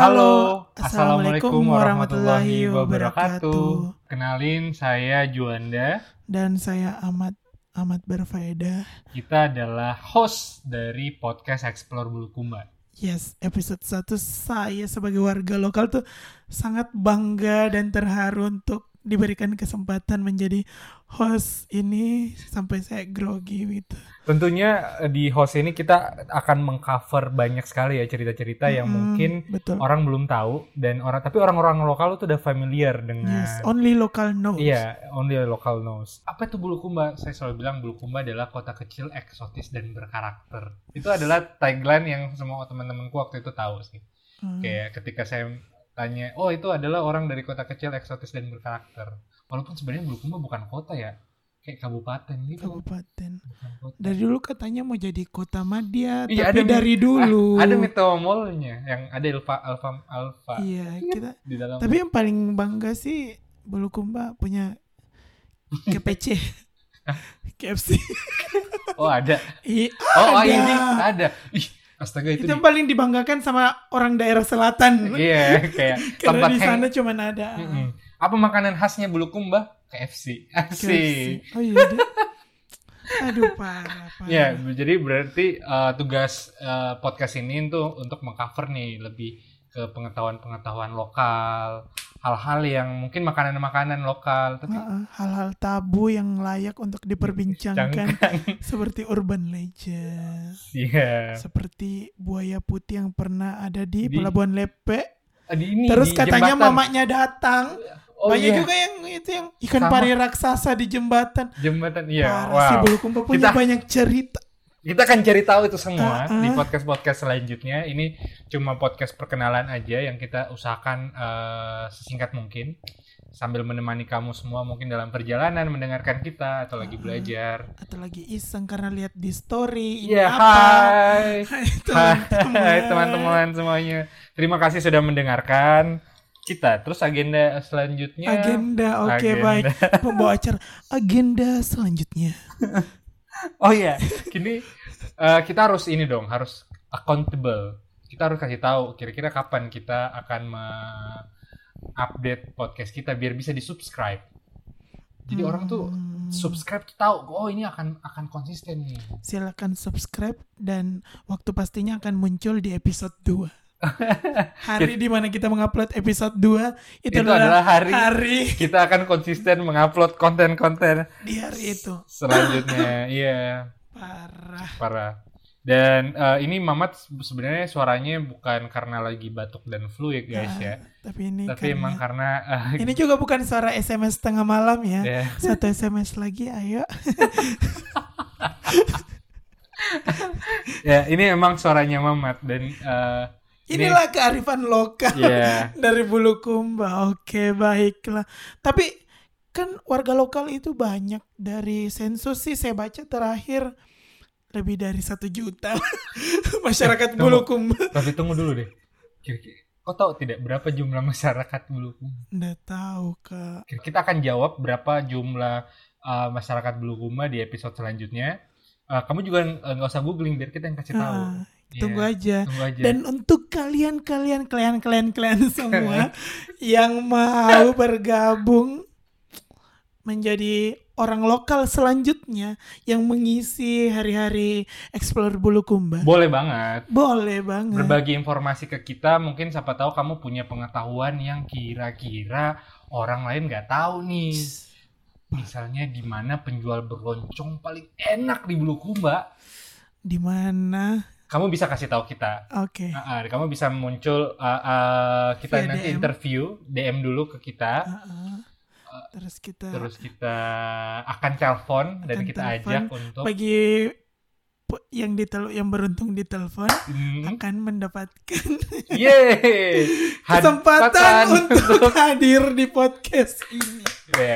Halo, Assalamualaikum warahmatullahi wabarakatuh. Kenalin, saya Juanda. Dan saya Ahmad Ahmad berfaedah. Kita adalah host dari podcast Explore Bulukumba. Yes, episode 1 saya sebagai warga lokal tuh sangat bangga dan terharu untuk diberikan kesempatan menjadi host ini sampai saya grogi gitu. Tentunya eh, di host ini kita akan mengcover banyak sekali ya cerita-cerita yang Hmm, mungkin betul. orang belum tahu dan orang tapi orang-orang lokal tuh udah familiar dengan Yes, only local knows. Iya, only local knows. Apa itu Bulukumba? Saya selalu bilang Bulukumba adalah kota kecil, eksotis dan berkarakter. Itu adalah tagline yang semua teman-temanku waktu itu tahu sih. Hmm, Kayak ketika saya tanya, oh itu adalah orang dari kota kecil, eksotis dan berkarakter. Walaupun sebenarnya Bulukumba bukan kota ya, kayak kabupaten gitu. kabupaten. Kota. Dari dulu katanya mau jadi kota Madia, Iya, tapi ada dari dulu. Ah, ada metamolnya yang ada alfa alfa alfa Iya, kita di dalam. Tapi yang paling bangga sih Bulukumba punya KPC. KFC. Oh ada. Iya, Oh, oh ada. ini ada. Ih, astaga itu. Itu di- yang paling dibanggakan sama orang daerah selatan. Iya, kayak Karena tempat di hang- sana cuma ada Mm-mm. Apa makanan khasnya Bulukumba? KFC. KFC. Oh iya. dia- Aduh parah, parah. Ya, jadi berarti uh, tugas uh, podcast ini tuh untuk mengcover nih lebih ke pengetahuan-pengetahuan lokal, hal-hal yang mungkin makanan-makanan lokal, tapi hal-hal tabu yang layak untuk diperbincangkan seperti urban legend, Iya. seperti buaya putih yang pernah ada di, Di- Pelabuhan Lepe. Ah, Di ini Terus di katanya jembatan. mamanya datang. Oh, Banyak iya. juga yang itu yang ikan Sama. pari raksasa di jembatan. jembatan. Iya. Parah wow. Bulukumba punya Kita- banyak cerita. Kita akan cari tahu itu semua Uh-uh. di podcast-podcast selanjutnya. Ini cuma podcast perkenalan aja yang kita usahakan eh, sesingkat mungkin sambil menemani kamu semua mungkin dalam perjalanan mendengarkan kita atau lagi belajar. Atau lagi iseng karena lihat di story ini Iya, apa. hai. Hai teman-teman. Semuanya. Terima kasih sudah mendengarkan kita. Terus agenda selanjutnya Agenda, oke Agenda. baik. Pembawa acara agenda selanjutnya. Oh iya, kini eh, kita harus ini dong, harus accountable. Kita harus kasih tahu kira-kira kapan kita akan update podcast kita biar bisa di-subscribe. Jadi orang tuh Hmm, subscribe tuh tahu, oh ini akan akan konsisten nih. silakan subscribe dan waktu pastinya akan muncul di episode 2. Hari di mana kita mengupload episode 2 itu, Itu adalah hari hari kita akan konsisten mengupload konten-konten di hari itu. selanjutnya. Iya, Parah. parah. Dan eh, ini Mamat sebenarnya suaranya bukan karena lagi batuk dan flu ya guys Ah, ya. Tapi ini Tapi karena- emang karena eh, ini juga bukan suara SMS tengah malam ya. ya. Satu SMS lagi ayo. ya ini emang suaranya Mamat dan eh, ini- Inilah kearifan lokal ya dari Bulukumba. Oke, baiklah. Tapi kan warga lokal itu banyak dari sensus sih saya baca terakhir lebih dari satu juta masyarakat Tunggu. Bulukumba. tapi tunggu dulu deh. Kira-kira kau tahu tidak berapa jumlah masyarakat Bulukumba? Nggak tahu kak. Kita akan jawab berapa jumlah eh, masyarakat Bulukumba di episode selanjutnya. Eh, kamu juga eh, nggak usah googling biar kita yang kasih tahu. Ah, Iya, Tunggu aja. Tunggu aja. Dan untuk kalian kalian kalian kalian kalian semua yang mau bergabung menjadi orang lokal selanjutnya yang mengisi hari-hari Explore Bulukumba. Boleh banget. Boleh banget. Berbagi informasi ke kita, mungkin siapa tahu kamu punya pengetahuan yang kira-kira orang lain nggak tahu nih. Misalnya di mana penjual beroncong paling enak di Bulukumba. Di mana? Kamu bisa kasih tahu kita. Oke. Ah, ah, kamu bisa muncul ah, ah, kita Via nanti DM. interview DM dulu ke kita Ah, ah. Terus kita terus kita akan telepon dan kita telepon. ajak untuk bagi yang ditel yang beruntung ditelepon Hmm, akan mendapatkan yeay kesempatan untuk hadir di podcast ini. Ya.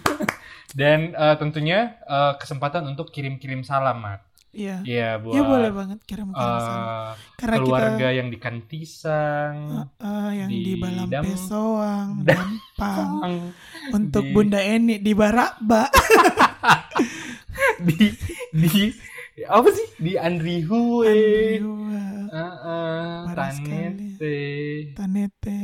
dan eh, tentunya eh, kesempatan untuk kirim-kirim salam Mat. Iya. Iya buat Ya boleh banget kirim-kirim salam. eh, Karena keluarga yang di Kantisang kita eh, yang di, di Balampe Dam- Soang, Dam- Dampang, Ang, untuk di- Bunda Eni di Baraba. di di apa sih di Andrihue Andriwa. Parah sekali. Tanete. Tanete.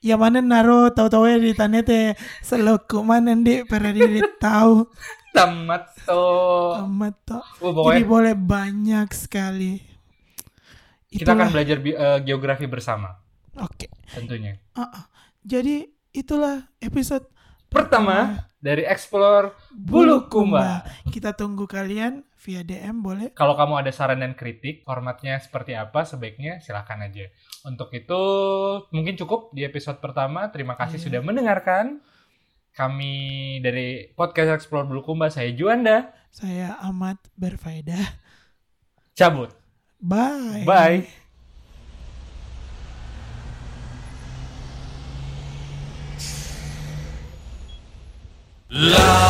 Ya mana naro tahu-tahu ya di Tanete. Seloku mana di diri tahu. Tamato. Amat toh. Oh, Jadi pokoknya boleh banyak sekali. kita akan belajar bi- eh, geografi bersama Oke. tentunya. Ah, ah. Jadi itulah episode Pertama dari Explore Bulukumba. Kita tunggu kalian via DM boleh. Kalau kamu ada saran dan kritik, formatnya seperti apa sebaiknya silahkan aja. Untuk itu mungkin cukup di episode pertama. Terima kasih Iya. sudah mendengarkan. Kami dari podcast Explore Bulukumba, saya Juanda. Saya amat berfaedah. Cabut. Bye. Bye. Love.